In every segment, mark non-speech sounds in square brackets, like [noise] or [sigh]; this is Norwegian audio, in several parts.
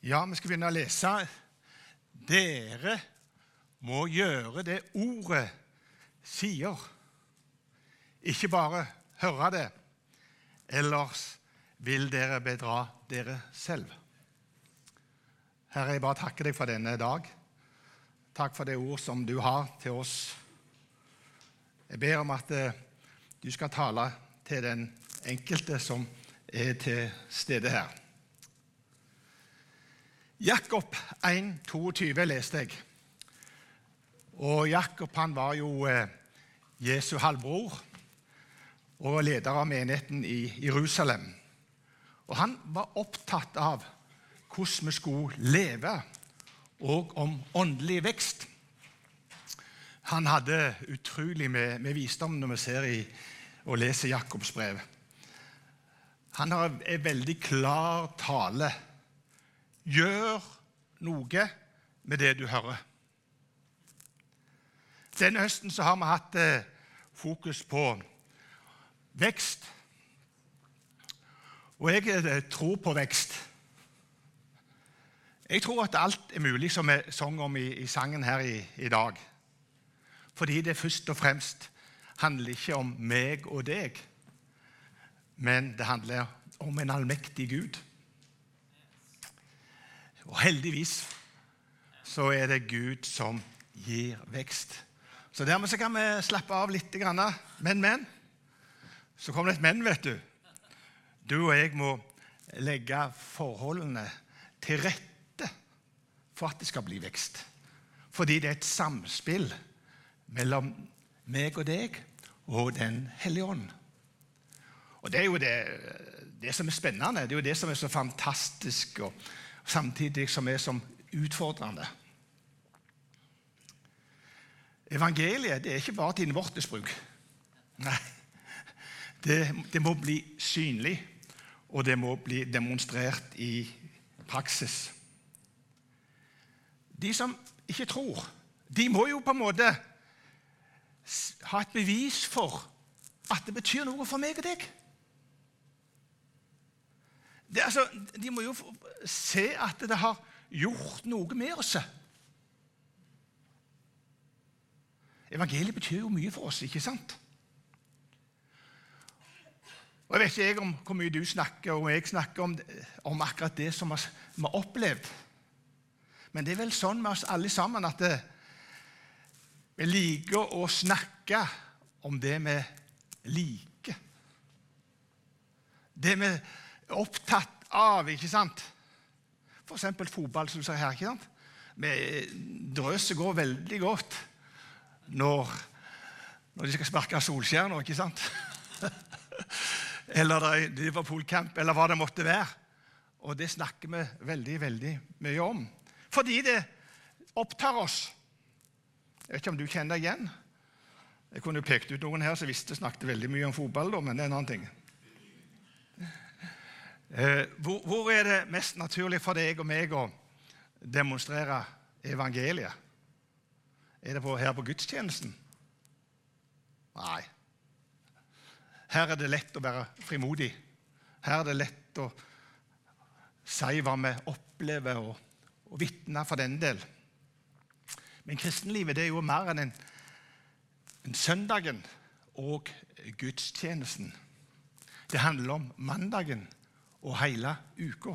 Ja, vi skal begynne å lese. Dere må gjøre det ordet sier. Ikke bare høre det, ellers vil dere bedra dere selv. Herre, jeg bare takker deg for denne dag. Takk for det ord som du har til oss. Jeg ber om at eh, du skal tale til den enkelte som er til stede her. Jakob 1, 22 leste jeg. Og Jakob han var jo eh, Jesu halvbror og leder av menigheten i Jerusalem. Og Han var opptatt av hvordan vi skulle leve, og om åndelig vekst. Han hadde utrolig med, med visdom når vi ser i, og leser Jakobs brev. Han har en veldig klar tale. Gjør noe med det du hører. Denne høsten har vi hatt eh, fokus på vekst. Og jeg eh, tror på vekst. Jeg tror at alt er mulig, som vi sang om i, i sangen her i, i, dag. Fordi det først og fremst handler ikke om meg og deg, men det handler om en allmektig Gud. Og heldigvis så er det Gud som gir vekst. Så dermed så kan vi slappe av litt. Men, men. Så kommer det et men, vet du. Du og jeg må legge forholdene til rette for at det skal bli vekst. Fordi det er et samspill mellom meg og deg og Den hellige ånd. Og Det er jo det, det, som er spennende, det er jo det som er så fantastisk, og samtidig som er som utfordrende. Evangeliet det er ikke bare til innvortesbruk. Nei. Det, det, må bli synlig, og det må bli demonstrert i praksis. De som ikke tror, de må jo på en måte ha et bevis for at det betyr noe for meg og deg. Det, altså, de må jo se at det har gjort noe med oss. Evangeliet betyr jo mye for oss, ikke sant? Og Jeg vet ikke jeg om hvor mye du snakker og jeg snakker om, om akkurat det som vi har opplevd. Men det er vel sånn med oss alle sammen at det, vi liker å snakke om det vi liker. Det vi opptatt av, ikke sant? F.eks. fotball, som du ser her. ikke sant? Drøset går veldig godt når, når de skal sparke Solskjær ikke sant? [laughs] eller de er Liverpool-camp, eller hva det måtte være. Og det snakker vi veldig, veldig mye om. Fordi det opptar oss. Jeg vet ikke om du kjenner deg igjen. Jeg kunne pekt ut noen her som visste snakket veldig mye om fotball, men det er en annen ting. Eh, hvor, hvor er det mest naturlig for deg og meg å demonstrere evangeliet? Er det på, her på gudstjenesten? Nei. Her er det lett å være frimodig. Her er det lett å si hva vi opplever, og, og vitne for den del. Men kristenlivet er jo mer enn en, en søndagen og gudstjenesten. Det handler om mandagen og hele uka.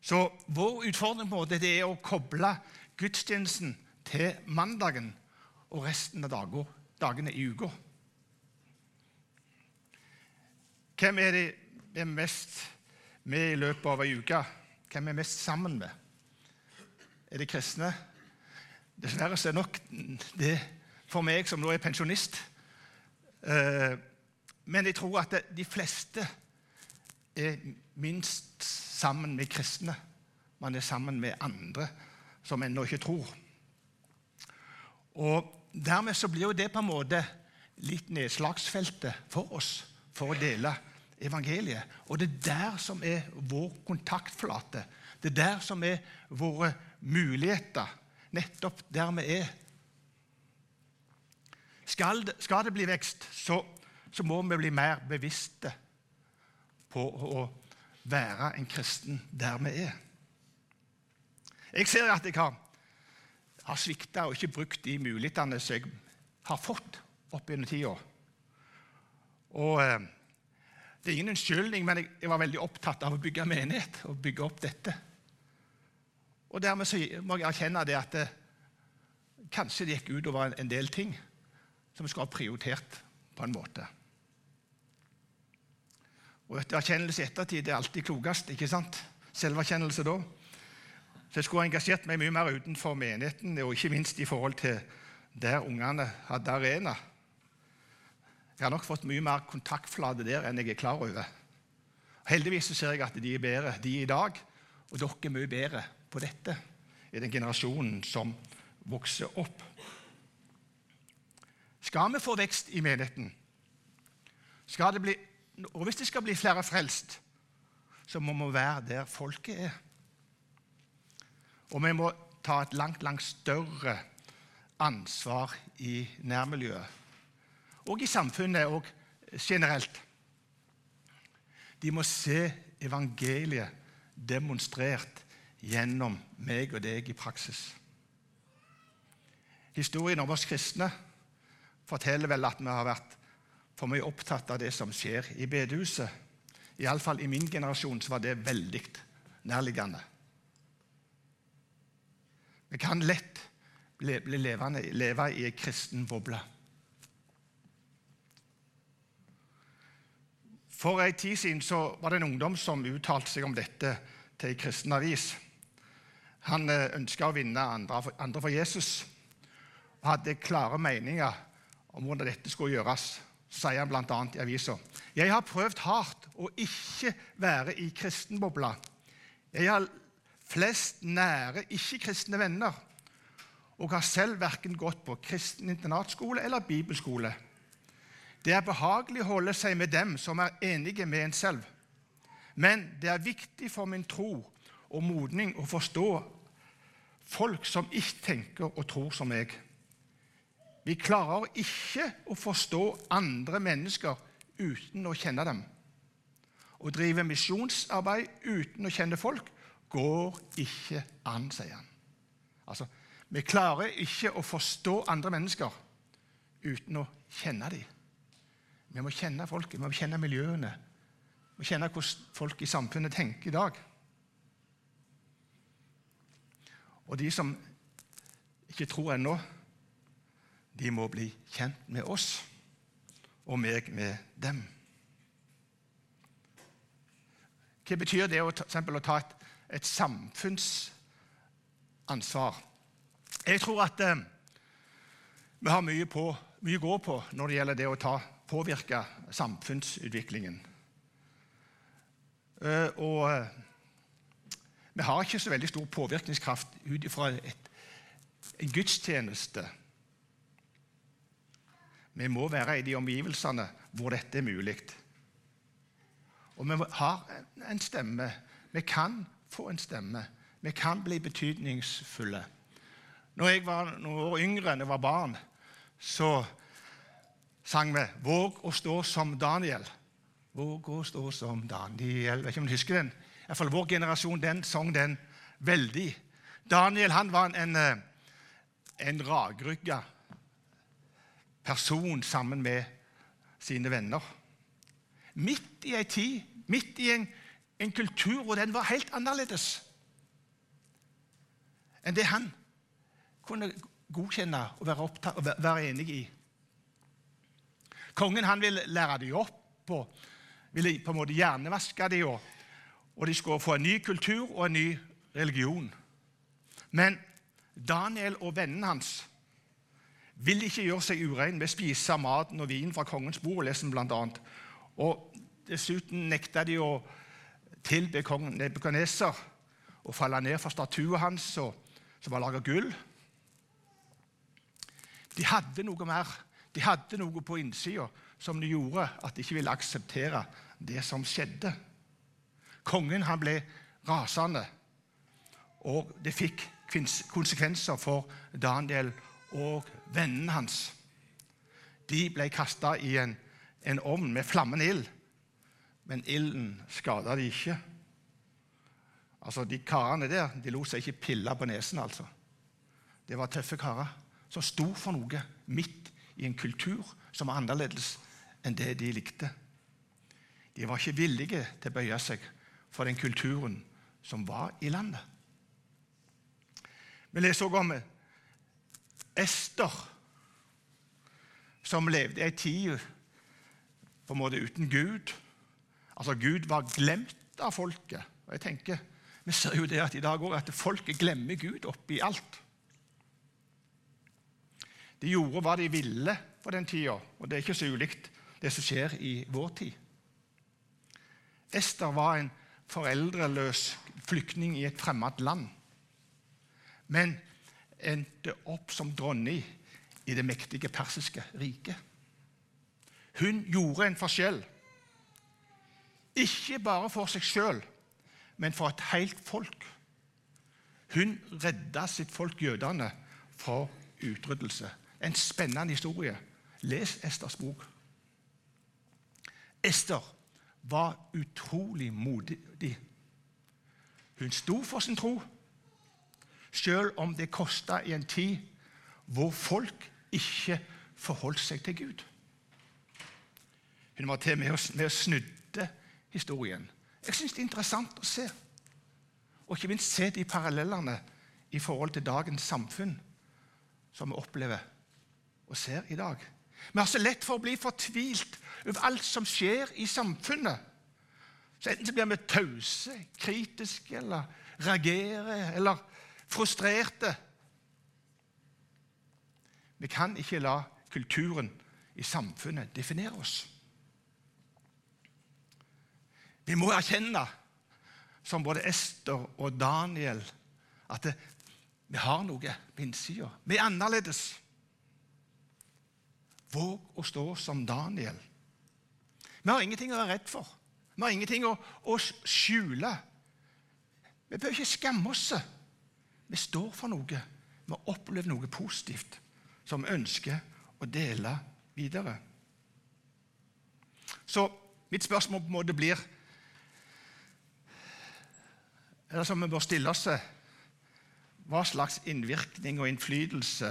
Så vår utfordring på det er å koble gudstjenesten til mandagen og resten av dagene i uka. Hvem er det vi er mest med i løpet av ei uke? Hvem er mest sammen med? Er det kristne? Dessverre så er nok det for meg som nå er pensjonist. Eh, men jeg tror at de fleste er minst sammen med kristne. Man er sammen med andre som ennå ikke tror. Og Dermed så blir jo det på en måte litt nedslagsfeltet for oss for å dele evangeliet. Og det er der som er vår kontaktflate. Det er der som er våre muligheter. Nettopp der vi er. Skal det, skal det bli vekst, så, så, må vi bli mer bevisste på å være en kristen der vi er. Jeg ser at jeg har, har svikta og ikke brukt de mulighetene som jeg har fått opp gjennom tida. Og eh, det er ingen unnskyldning, men jeg, jeg, var veldig opptatt av å bygge menighet og bygge opp dette. Og dermed må jeg erkjenne det at det, kanskje det gikk utover en, en del ting som vi skulle ha prioritert på en måte. Og Erkjennelse i ettertid er alltid klokest. ikke sant? Selverkjennelse da. Så jeg skulle engasjert meg mye mer utenfor menigheten, og ikke minst i forhold til der ungene hadde arena. Jeg har nok fått mye mer kontaktflate der enn jeg er klar over. Heldigvis så ser jeg at de er bedre, de i dag, og dere er mye bedre på dette i den generasjonen som vokser opp. Skal vi få vekst i menigheten, Skal det bli, og hvis det skal bli flere frelst, så må vi være der folket er. Og vi må ta et langt, langt større ansvar i nærmiljøet. Og i samfunnet og generelt. De må se evangeliet demonstrert gjennom meg og deg i praksis. Historien om oss kristne forteller vel at vi har vært for vi er opptatt av det som skjer i bedehuset. Iallfall i min generasjon så var det veldig nærliggende. Vi kan lett bli, bli levende, leve i en kristen boble. For en tid siden var det en ungdom som uttalte seg om dette til en kristen avis. Han eh, ønska å vinne andre andre for Jesus og hadde klare meninger om hvordan dette skulle gjøres. Sier han bl.a. i avisa jeg har prøvd hardt å ikke være i kristenbobla. Jeg har flest nære ikke-kristne venner og har selv verken gått på kristen internatskole eller bibelskole. Det er behagelig å holde seg med dem som er enige med en selv. Men det er viktig for min tro og modning å forstå folk som ikke tenker og tror som meg. Vi klarer ikke å forstå andre mennesker uten å kjenne dem. Å drive misjonsarbeid uten å kjenne folk går ikke an, sier han. Altså, Vi klarer ikke å forstå andre mennesker uten å kjenne dem. Vi må kjenne folket, vi må kjenne miljøene. Vi må kjenne hvordan folk i samfunnet tenker i dag. Og de som ikke tror ennå, de må bli kjent med oss, og meg med dem. Hva betyr det å ta, å ta et, et, samfunnsansvar? Jeg tror at eh, vi har mye, på, mye å gå på når det gjelder det å ta, påvirke samfunnsutviklingen. Uh, og uh, vi har ikke så veldig stor påvirkningskraft ut ifra en gudstjeneste. Vi må være i de omgivelsene hvor dette er mulig. Og vi har en stemme. Vi kan få en stemme. Vi kan bli betydningsfulle. Når jeg var noen år yngre enn jeg var barn, så sang vi 'Våg å stå som Daniel'. Våg å stå som Daniel. Jeg vet ikke om du husker den? i hvert fall vår generasjon den sang den veldig. Daniel han var en, en eh, rakrygga person sammen med sine venner. Midt i ei tid, midt i en, en kultur hvor den var helt annerledes enn det han kunne godkjenne og være, opptatt, og være enig i. Kongen han ville lære dem opp og ville på en måte hjernevaske dem og og de skulle få en ny kultur og en ny religion. Men Daniel og vennene hans vil ikke gjøre seg urein ved å spise maten og vin fra kongens bord, leser blant annet. Og dessuten nekta de å tilbe kongen Nebukaneser og falle ned for statuen hans, som var laget av gull. De hadde noe mer. De hadde noe på innsida som de gjorde at de ikke ville akseptere det som skjedde. Kongen han ble rasende, og det fikk konsekvenser for Daniel og vennene hans. De ble kasta i en, en, ovn med flammende ild, men ilden skada de ikke. Altså, De karene der de lot seg ikke pille på nesen. altså. Det var tøffe karer som sto for noe midt i en kultur som var annerledes enn det de likte. De var ikke villige til å bøye seg for den kulturen som var i landet. Vi leser også om Ester, som levde i ei tid på en måte uten Gud. Altså, Gud var glemt av folket. Og jeg tenker, Vi ser jo det at i dag òg at folket glemmer Gud oppi alt. De gjorde hva de ville på den tida, og det er ikke så ulikt det som skjer i vår tid. Ester var en foreldreløs flyktning i et fremmed land, men endte opp som dronning i det mektige persiske riket. Hun gjorde en forskjell. Ikke bare for seg sjøl, men for et helt folk. Hun redda sitt folk jødene fra utryddelse. En spennende historie. Les Esters bok. Ester var utrolig modig. Hun sto for sin tro, selv om det kosta i en tid hvor folk ikke forholdt seg til Gud. Hun var til med og snudde historien. Jeg syns det er interessant å se. Og ikke minst se de parallellene i forhold til dagens samfunn, som vi opplever og ser i dag. Vi har så lett for å bli fortvilt over alt som skjer i samfunnet. Så Enten så blir vi tause, kritiske eller reagerer eller frustrerte. Vi kan ikke la kulturen i samfunnet definere oss. Vi må erkjenne, som både Ester og Daniel, at det, vi har noe på innsida. Vi er annerledes. Våg å stå som Daniel. Vi har ingenting å være redd for. Vi har ingenting å, å skjule. Vi bør ikke skamme oss. Vi står for noe. Vi har opplevd noe positivt som vi ønsker å dele videre. Så mitt spørsmål på en måte blir eller som vi bør stille oss Hva slags innvirkning og innflytelse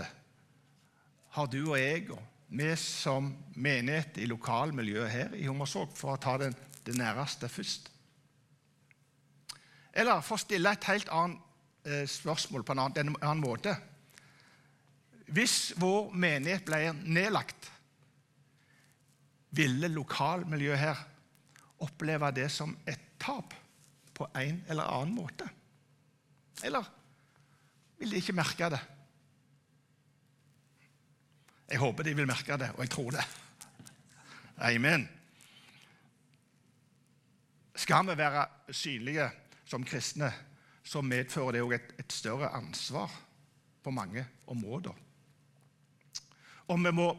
har du og jeg og vi som menighet i lokalmiljøet her i Hummersåk, for å ta det, det næreste først? Eller for å stille et helt annet spørsmål på en annen, en annen måte Hvis vår menighet ble nedlagt, ville lokalmiljøet her oppleve det som et tap? på en eller annen måte? Eller vil de ikke merke det? Jeg håper de vil merke det, og jeg tror det. Amen. Skal vi være synlige som kristne, så medfører det òg et, et større ansvar på mange områder. Og vi må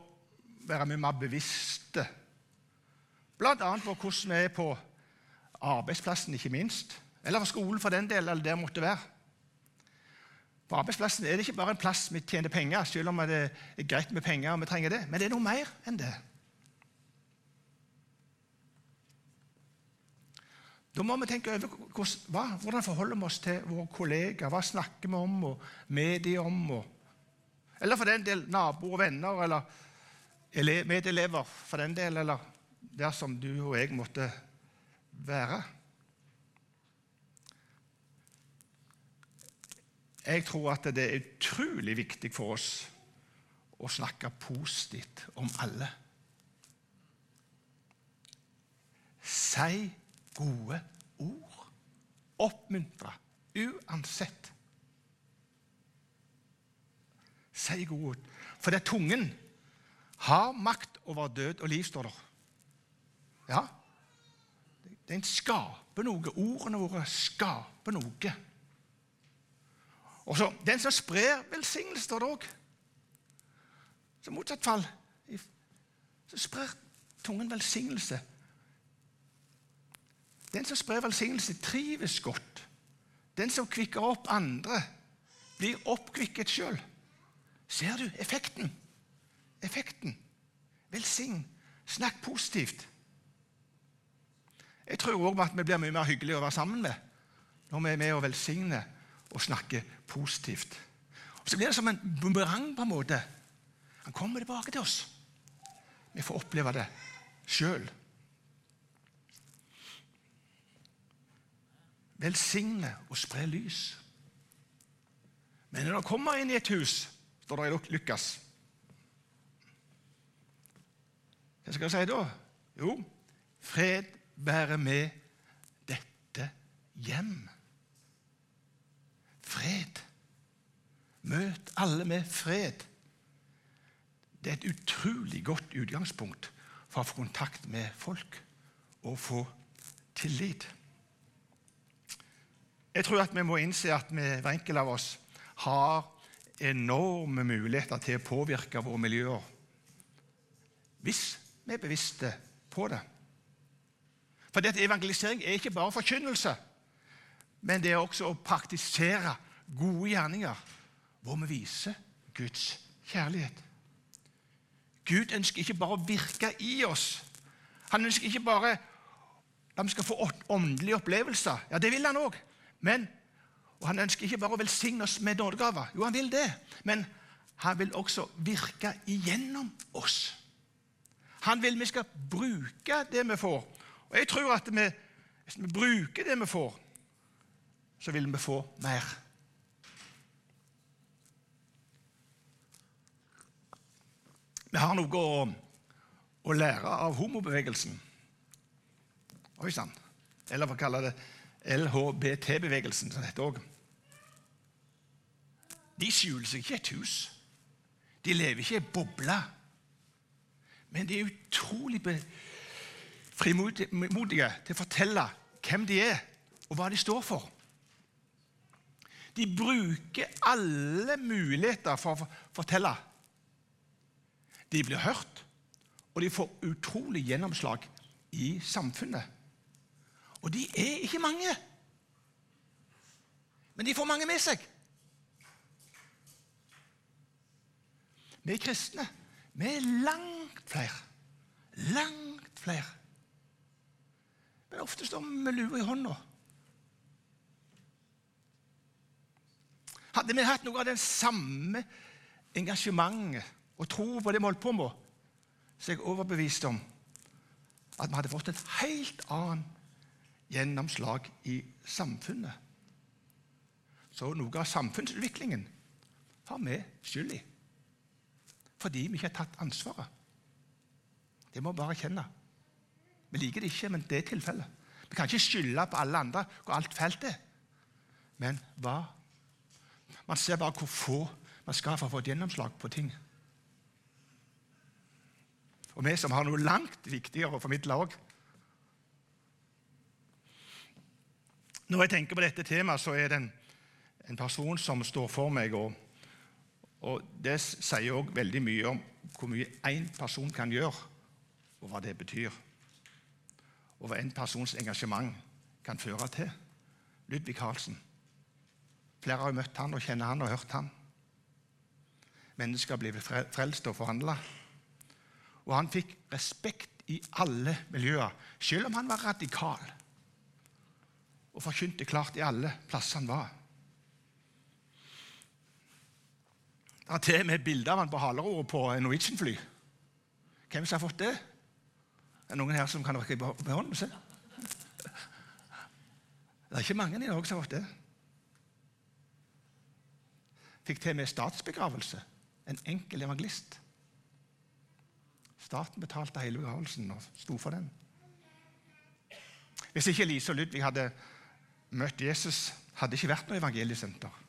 være mye mer bevisste, bl.a. på hvordan vi er på arbeidsplassen, ikke minst. Eller på skolen, for den del, eller der måtte være. På arbeidsplassen er det ikke bare en plass vi tjener penger, selv om det er greit med penger, og vi trenger det, men det er noe mer enn det. Da må vi tenke over hva, hvordan forholder vi oss til våre kollegaer. Hva snakker vi om, og medier om? Og, eller for den del naboer og venner, eller medelever, for den del, eller der som du og jeg måtte være. Jeg tror at det er utrolig viktig for oss å snakke positivt om alle. Si gode ord. Oppmuntre uansett. Si gode ord. For det er tungen har makt over død og liv, står der. Ja, den skaper noe. Ordene våre skaper noe. Og så, Den som sprer velsignelse, står det òg. Så motsatt fall så sprer tungen velsignelse. Den som sprer velsignelse, trives godt. Den som kvikker opp andre, blir oppkvikket sjøl. Ser du effekten? Effekten. Velsign. Snakk positivt. Jeg tror òg at vi blir mye mer hyggelige å være sammen med når vi er med og velsigner og snakker positivt. Og Så blir det som en bumerang på en måte. Han kommer tilbake til oss. Vi får oppleve det sjøl. Velsigne og spre lys. Men når dere kommer inn i et hus, står det i Lukas Hva skal jeg si da? Jo, fred være med dette hjem. Fred. Møt alle med fred. Det er et utrolig godt utgangspunkt for å få kontakt med folk og få tillit. Jeg tror at vi må innse at vi, hver enkelt av oss har enorme muligheter til å påvirke våre miljøer hvis vi er bevisste på det. For dette evangelisering er ikke bare forkynnelse, men det er også å praktisere gode gjerninger hvor vi viser Guds kjærlighet. Gud ønsker ikke bare å virke i oss. Han ønsker ikke bare at vi skal få åndelige opplevelser. Ja, det vil han òg. Men og Han ønsker ikke bare å velsigne oss med nådegaver. Jo, han vil det. Men han vil også virke igjennom oss. Han vil vi skal bruke det vi får. Og jeg tror at vi, hvis vi bruker det vi får, så vil vi få mer. Vi har noe å, å lære av homobevegelsen. Oi sann. Eller for å kalle det LHBT-bevegelsen, som dette òg. De skjuler seg ikke i et hus. De lever ikke i ei boble. Men de er utrolig frimodige til å fortelle hvem de er, og hva de står for. De bruker alle muligheter for å fortelle de blir hørt, og de får utrolig gjennomslag i samfunnet. Og de er ikke mange, men de får mange med seg. Vi er kristne. Vi er langt flere. Langt flere. Men ofte står vi med lua i hånda. Hadde vi hatt noe av det samme engasjementet og tro på det vi holdt på med, så er jeg overbevist om at vi hadde fått et helt annet gjennomslag i samfunnet. Så noe av samfunnsutviklingen har vi skyld i. Fordi vi ikke har tatt ansvaret. Det må vi bare erkjenne. Vi liker det ikke, men det er tilfellet. Vi kan ikke skylde på alle andre hvor alt feilt er. Men hva? Man ser bare hvor få man skal for å få et gjennomslag på ting. Og vi som har noe langt viktigere å formidle òg. Når jeg tenker på dette temaet, så er det en, en person som står for meg. Og, og det sier òg veldig mye om hvor mye én person kan gjøre, og hva det betyr. Og hva en persons engasjement kan føre til. Ludvig Karlsen. Flere har møtt han og kjenner han og hørt han. Mennesker blir frelst og forhandla. Og han fikk respekt i alle miljøer, selv om han var radikal. Og forkynte klart i alle plasser han var. Det er til og med bilde av han på haleroret på Norwegian-fly. Hvem som har fått det? Er det noen her som kan rekke opp hånden? Se. Det er ikke mange i Norge som har fått det. Fikk til og med statsbegravelse. En enkel evangelist. Staten betalte hele begravelsen og sto for den. Hvis ikke Lise og Ludvig hadde møtt Jesus, hadde ikke vært noe evangeliesenter.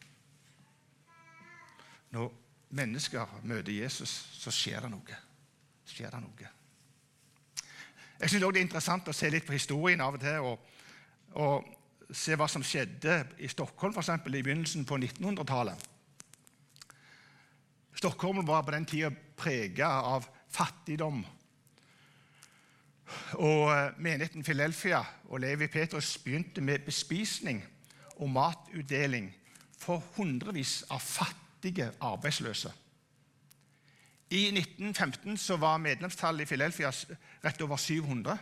Når mennesker møter Jesus, så skjer det noe. Skjer det noe. Jeg syns det er interessant å se litt på historien av og til. Og, og se hva som skjedde i Stockholm for eksempel, i begynnelsen på 1900-tallet. Stockholm var på den tida prega av fattigdom. Og eh, Menigheten Filelfia og Levi Petrus begynte med bespisning og matutdeling for hundrevis av fattige arbeidsløse. I 1915 så var medlemstallet i Filelfia rett over 700.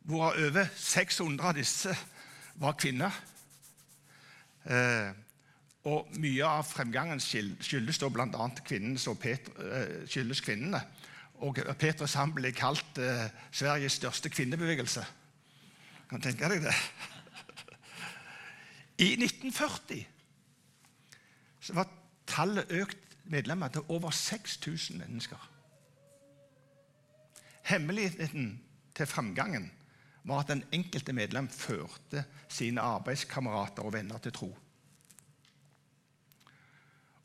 Hvorav over 600 av disse var kvinner. Eh, og mye av fremgangen skyldes da bl.a. Eh, skyldes kvinnene. Og Peter Sand ble kalt eh, Sveriges største kvinnebevegelse. Kan du tenke deg det? I 1940 så var tallet økt medlemmer til over 6000 mennesker. Hemmeligheten til framgangen var at den enkelte medlem førte sine arbeidskamerater og venner til tro.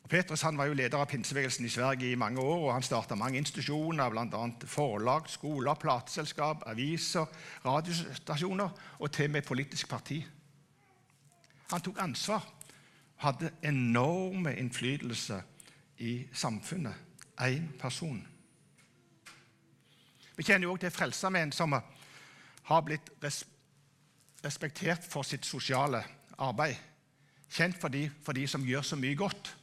Petrus han var jo leder av pinsebevegelsen i Sverige i mange år. og Han starta mange institusjoner, bl.a. forlag, skoler, plateselskap, aviser, radiostasjoner og til og med politisk parti. Han tok ansvar hadde enorme innflytelse i samfunnet. Én person. Vi kjenner jo også til Frelsesarmeen, som har blitt respektert for sitt sosiale arbeid. Kjent for de, for de som gjør så mye godt.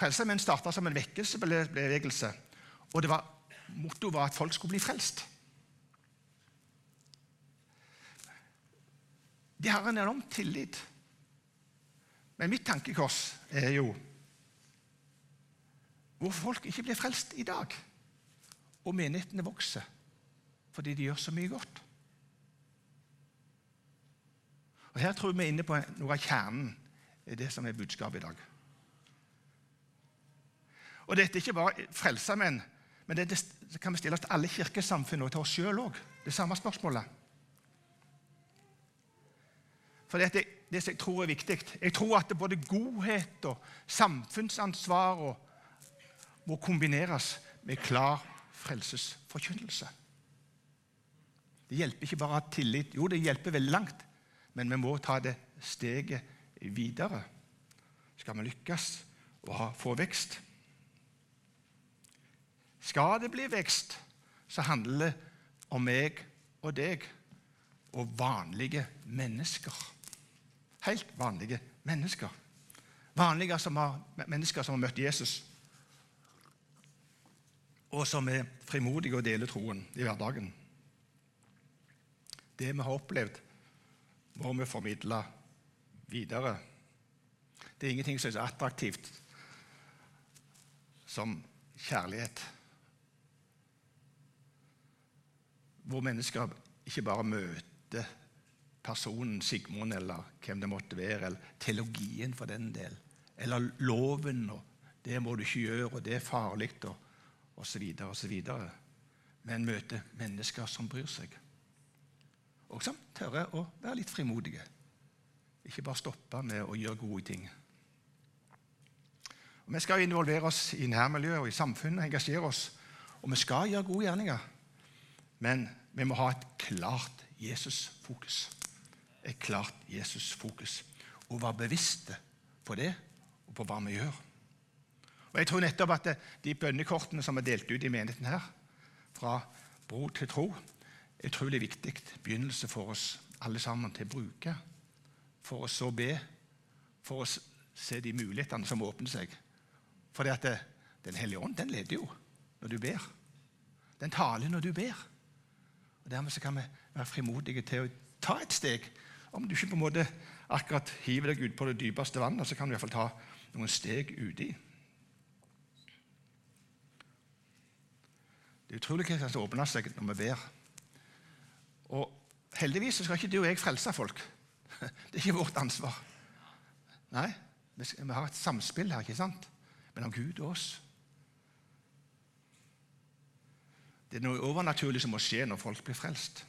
Frelsesarmeen starta som en vekkelsesbevegelse, og det var, mottoet var at folk skulle bli frelst. De har en enorm tillit. Men mitt tankekors er jo hvorfor folk ikke blir frelst i dag. Og menighetene vokser fordi de gjør så mye godt. Og Her tror vi er inne på noe av kjernen i det som er budskapet i dag. Og Dette er ikke bare frelsermenn, men det, det kan vi stille til alle kirkesamfunn og til oss sjøl òg. Det samme spørsmålet. For det, det som jeg tror er viktig Jeg tror at både godhet og samfunnsansvar må kombineres med klar frelsesforkynnelse. Det hjelper ikke bare å ha tillit. Jo, det hjelper veldig langt, men vi må ta det steget videre. Skal vi lykkes og få vekst? Skal det bli vekst, så handler det om meg og deg og vanlige mennesker. Helt vanlige mennesker. Vanlige som har, mennesker som har møtt Jesus, og som er frimodige og deler troen i hverdagen. Det vi har opplevd, må vi formidle videre. Det er ingenting som er så attraktivt som kjærlighet. Hvor mennesker ikke bare møter personen Sigmund eller hvem det måtte være, eller teologien for den del, eller loven og 'det må du ikke gjøre', og 'det er farlig', og osv., osv. Men møter mennesker som bryr seg, og som tør å være litt frimodige. Ikke bare stoppe med å gjøre gode ting. Og vi skal involvere oss i nærmiljøet og i samfunnet, engasjere oss. Og vi skal gjøre gode gjerninger, men vi må ha et klart Jesus-fokus et klart Jesus-fokus. Og være bevisste på det og på hva vi gjør. Og Jeg tror nettopp at de bønnekortene som er delt ut i menigheten her, fra bro til tro, er utrolig viktig begynnelse for oss alle sammen til å bruke. For å så be, for å se de mulighetene som åpner seg. For Den hellige ånd den leder jo når du ber. Den taler når du ber. Dermed så kan vi være frimodige til å ta et steg om du ikke på en måte akkurat hiver deg ut på det dypeste vannet, så kan du iallfall ta noen steg uti. Det er utrolig hva som åpner seg når vi ber. Og heldigvis skal ikke du og jeg frelse folk. Det er ikke vårt ansvar. Nei, vi har et samspill her ikke sant? mellom Gud og oss. Det er noe overnaturlig som må skje når folk blir frelst.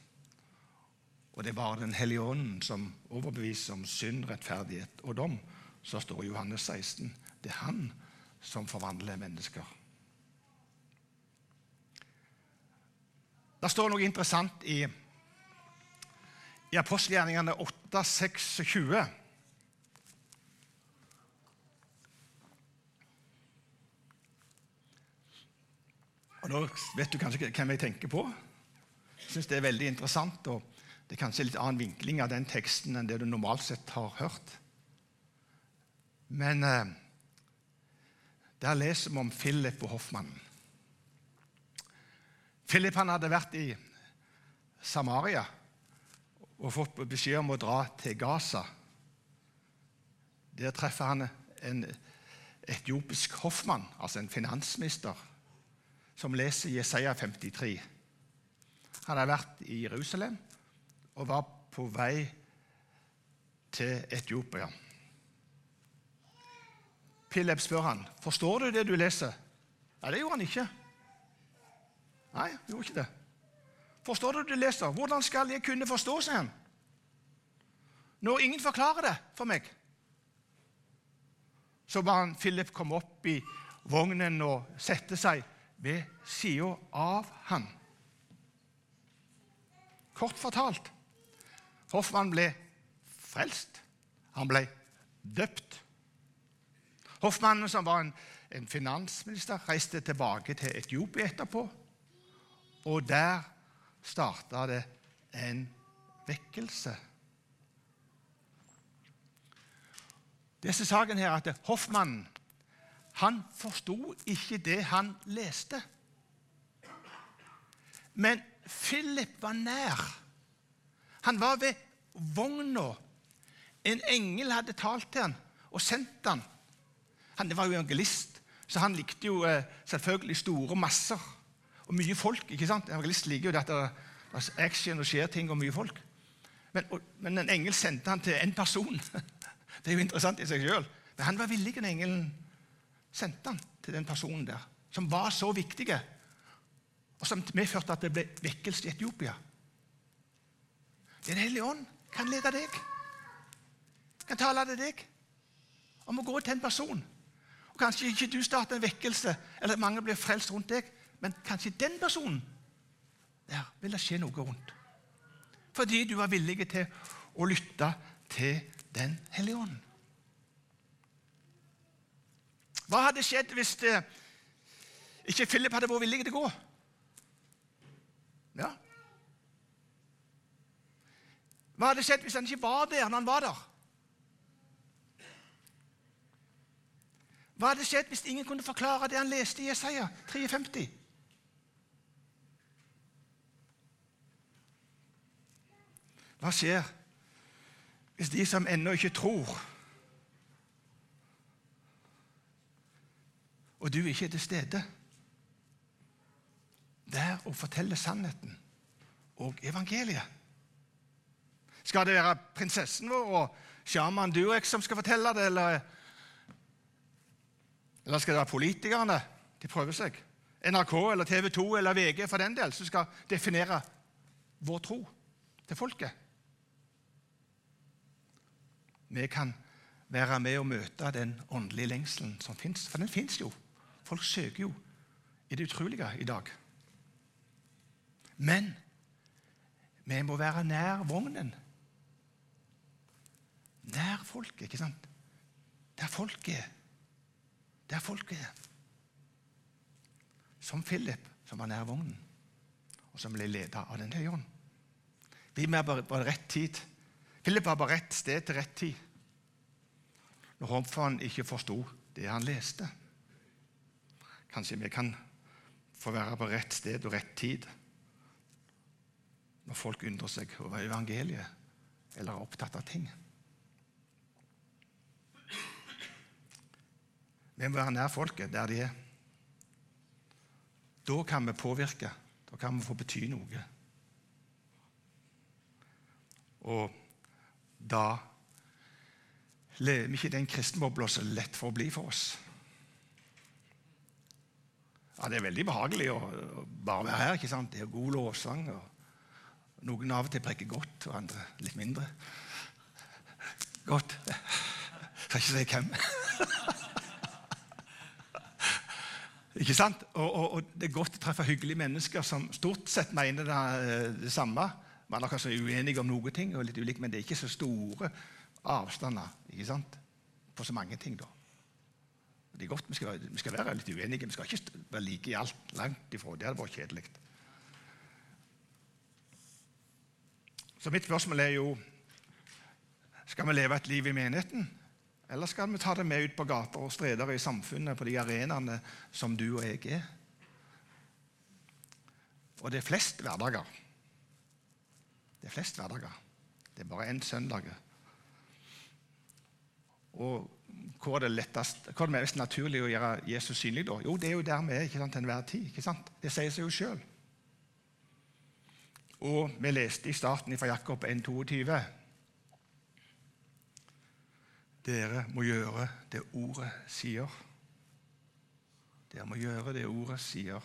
Og det er bare Den hellige ånden som overbeviser om synd, rettferdighet og dom. Så står Johannes 16 det er han som forvandler mennesker. Det står noe interessant i, i apostelgjerningene 8, 26. Og Nå vet du kanskje hvem jeg tenker på. Jeg syns det er veldig interessant. og det er kanskje litt annen vinkling av den teksten enn det du normalt sett har hørt. Men eh, der leser vi om Philip og hoffmannen. Philip han hadde vært i Samaria og fått beskjed om å dra til Gaza. Der treffer han en etiopisk hoffmann, altså en finansminister, som leser Jesaja 53. Han har vært i Jerusalem og var på vei til Etiopia. Philip spør han, forstår du det du leser. Nei, det gjorde han ikke. Nei, han gjorde ikke det. Forstår du det du leser? Hvordan skal jeg kunne forstå, sier han. Når ingen forklarer det for meg. Så ba han Philip komme opp i vognen og sette seg ved sida av han. Kort fortalt Hoffmann ble frelst. Han ble døpt. Hoffmannen, som var en, en finansminister, reiste tilbake til Etiopia etterpå. Og der starta det en vekkelse. Disse saken her at Hoffmannen han forsto ikke det han leste. Men Philip var nær. Han var ved vogna. En engel hadde talt til han og sendt han. Han var jo evangelist, så han likte jo eh, selvfølgelig store masser og mye folk. ikke sant? Evangelist liker jo at det er action og skjer ting og mye folk. Men, og, men en engel sendte han til én person. [laughs] Det er jo interessant i seg sjøl. Men han var villig den engelen sendte han til den personen der, som var så viktig, og som medførte at det ble vekkelse i Etiopia. Den hellige ånd kan lede deg, kan tale til deg om å gå til en person. Og Kanskje ikke du starter en vekkelse, eller mange blir frelst rundt deg, men kanskje den personen der vil det skje noe rundt. Fordi du var villig til å lytte til Den hellige ånd. Hva hadde skjedd hvis det, ikke Philip hadde vært villig til å gå? Ja. Hva hadde skjedd hvis han ikke var der når han var der? Hva hadde skjedd hvis ingen kunne forklare det han leste i Jesaja 53? Hva skjer hvis de som ennå ikke tror, og du ikke er til stede der å fortelle sannheten og evangeliet? Skal det være prinsessen vår og sjaman Durek som skal fortelle det, eller eller skal det være politikerne? De prøver seg. NRK eller TV 2 eller VG for den del, som skal definere vår tro til folket. Vi kan være med og møte den åndelige lengselen som fins. For den fins jo. Folk søker jo i det utrolige i dag. Men vi må være nær vognen. Nær folket, ikke sant? Der folket er der folket er. Som Philip, som var nær vognen, og som ble ledet av Den høye ånd. Vi bare på rett tid. Philip var på rett sted til rett tid. Når Håmfaren ikke forsto det han leste. Kanskje vi kan få være på rett sted og rett tid når folk undrer seg over evangeliet eller er opptatt av ting. Vi må være nær folket der de er. Da kan vi påvirke. Da kan vi få bety noe. Og da lever vi ikke i den kristenbobla som er lett for å bli for oss. Ja, Det er veldig behagelig å, bare være her. ikke sant? Det er god lovsang. og Noen av og til preker godt, og andre litt mindre. Godt. Skal ikke si hvem. Ikke sant? Og, og, og, Det er godt å treffe hyggelige mennesker som stort sett mener det, eh, det samme. Man er kanskje uenige om noen ting, og litt ulik, men det er ikke så store avstander ikke sant? på så mange ting. da. Det er godt vi skal, vi skal være litt uenige, vi skal ikke være like i alt. Langt ifra. Det hadde vært kjedelig. Så mitt spørsmål er jo Skal vi leve et liv i menigheten? Eller skal vi ta det med ut på gater og streder i samfunnet, på de arenaene som du og jeg er? Og det er flest hverdager. Det er flest hverdager. Det er bare én søndag. Og hvor er det lettest, hvor er det mest naturlig å gjøre Jesus synlig? da? Jo, det er jo der vi er ikke sant, til enhver tid. ikke sant? Det sier seg jo sjøl. Og vi leste i starten fra Jakob 1,22 Dere må gjøre det ordet sier. Dere må gjøre det ordet sier,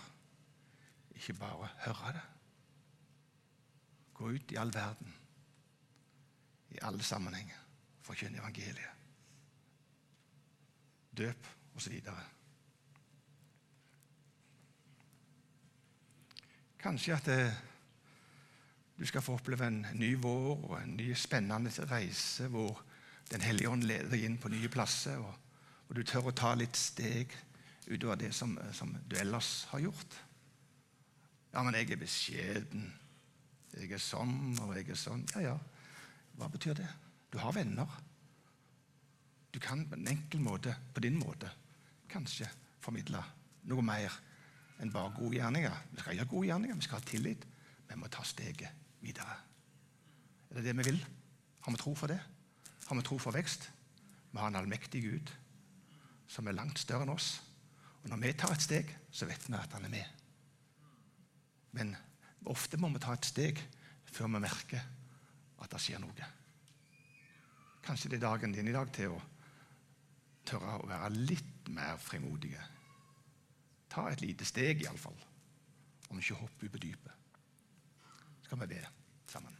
ikke bare høre det. Gå ut i all verden, i alle sammenhenger, forkynne evangeliet. Døp osv. Kanskje at det, du skal få oppleve en ny vår og en ny spennende reise hvor Den hellige ånd leder deg inn på nye plasser, og, og du tør å ta litt steg utover det som, som, du ellers har gjort. Ja, men jeg er beskjeden. Jeg er sånn, og jeg er sånn. Ja, ja. Hva betyr det? Du har venner. Du kan på en enkel måte, på din måte, kanskje formidle noe mer enn bare gode gjerninger. Vi skal gjøre gode gjerninger, vi skal ha tillit. Vi må ta steget videre. Er det det vi vil? Har vi tro for det? Har vi tro for vekst? Vi har en allmektig Gud som er langt større enn oss. Og Når vi tar et steg, så vet vi at han er med. Men ofte må vi ta et steg før vi merker at det skjer noe. Kanskje det er dagen din i dag til tørre å være litt mer frimodige. Ta et lite steg, iallfall. Om ikke hopp ut på dypet. kan vi be sammen.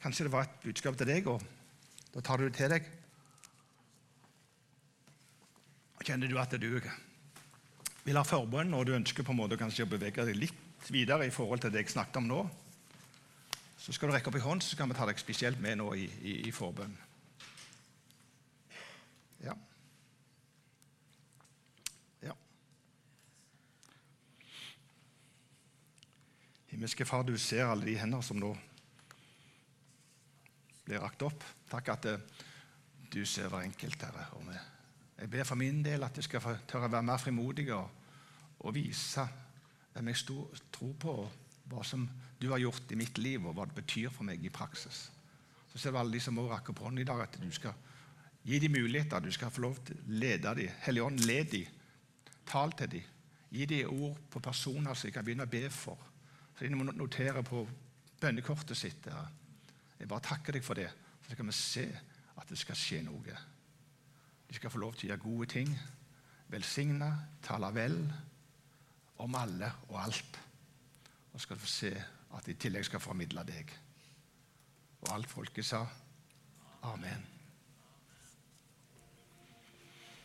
Kanskje det var et budskap til deg, og da tar du det til deg. Kjenner du at du vil ha forbønn, og du ønsker på en måte kanskje å bevege deg litt videre i forhold til det jeg snakket om nå, så skal du rekke opp i hånd, så skal vi ta deg spesielt med nå i, i, i forbønn. Ja. Ja. Himmelske Far, du ser alle de hender som nå blir rakt opp. Takk at eh, du ser hver enkelt, Herre. Og jeg ber for min del at jeg skal tørre å være mer frimodig og, og vise hvem jeg tror på, hva som du har gjort i mitt liv, og hva det betyr for meg i praksis. Så ser vi alle de som må rakke opp hånden i dag, at du skal gi dem muligheter. Du skal få lov til å lede dem. Hellige Ånd, led dem. Tal til dem. Gi dem ord på personer som de kan begynne å be for. Så de må notere på bønnekortet sitt. Der. Jeg bare takker deg for det, så skal vi se at det skal skje noe. De skal få lov til å gjøre gode ting, velsigne, tale vel om alle og alt. Og skal få se at de i tillegg skal formidle deg. Og alt folket sa amen.